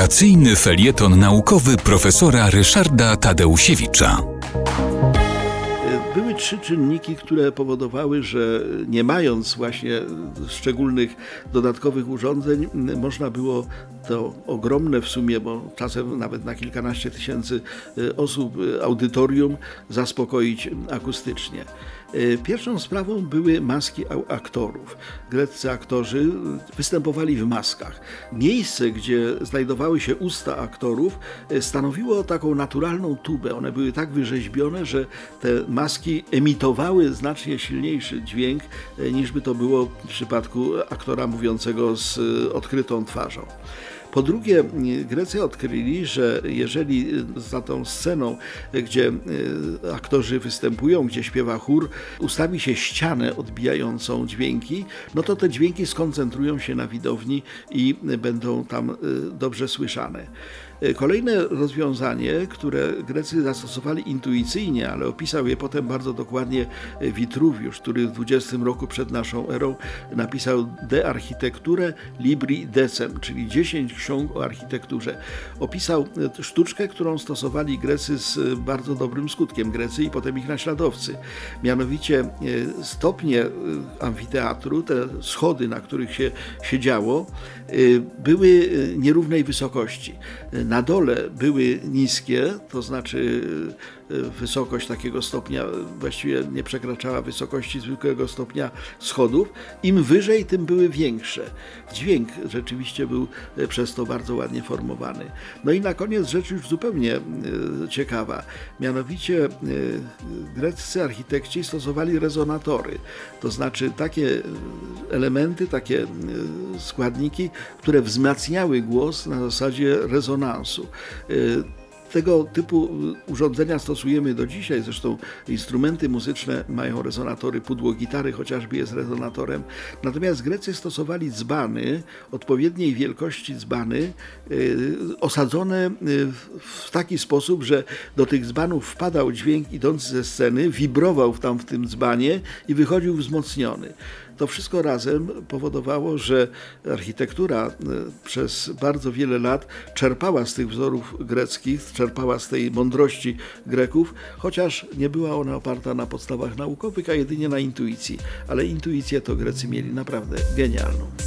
Wakacyjny felieton naukowy profesora Ryszarda Tadeusiewicza. Były trzy czynniki, które powodowały, że nie mając właśnie szczególnych dodatkowych urządzeń, można było to ogromne w sumie, bo czasem nawet na kilkanaście tysięcy osób audytorium zaspokoić akustycznie. Pierwszą sprawą były maski aktorów. Greccy aktorzy występowali w maskach. Miejsce, gdzie znajdowały się usta aktorów, stanowiło taką naturalną tubę. One były tak wyrzeźbione, że te maski emitowały znacznie silniejszy dźwięk, niż by to było w przypadku aktora mówiącego z odkrytą twarzą. Po drugie, Grecy odkryli, że jeżeli za tą sceną, gdzie aktorzy występują, gdzie śpiewa chór, ustawi się ścianę odbijającą dźwięki, no to te dźwięki skoncentrują się na widowni i będą tam dobrze słyszane. Kolejne rozwiązanie, które Grecy zastosowali intuicyjnie, ale opisał je potem bardzo dokładnie Vitruvius, który w 20 roku przed naszą erą napisał De Architecture Libri Decem, czyli 10 ksiąg o architekturze. Opisał sztuczkę, którą stosowali Grecy z bardzo dobrym skutkiem, Grecy i potem ich naśladowcy. Mianowicie stopnie amfiteatru, te schody, na których się siedziało, były nierównej wysokości na dole były niskie, to znaczy e, wysokość takiego stopnia właściwie nie przekraczała wysokości zwykłego stopnia schodów. Im wyżej, tym były większe. Dźwięk rzeczywiście był e, przez to bardzo ładnie formowany. No i na koniec rzecz już zupełnie e, ciekawa. Mianowicie greccy architekci stosowali rezonatory, to znaczy takie elementy, takie składniki, które wzmacniały głos na zasadzie rezonansu Y, tego typu urządzenia stosujemy do dzisiaj, zresztą instrumenty muzyczne mają rezonatory, pudło gitary chociażby jest rezonatorem. Natomiast Grecy stosowali dzbany, odpowiedniej wielkości dzbany, yy, osadzone y, w taki sposób, że do tych dzbanów wpadał dźwięk idący ze sceny, wibrował tam w tym dzbanie i wychodził wzmocniony. To wszystko razem powodowało, że architektura y, przez bardzo wiele lat czerpała z tych wzorów greckich, czerpała z tej mądrości Greków, chociaż nie była ona oparta na podstawach naukowych, a jedynie na intuicji. Ale intuicję to Grecy mieli naprawdę genialną.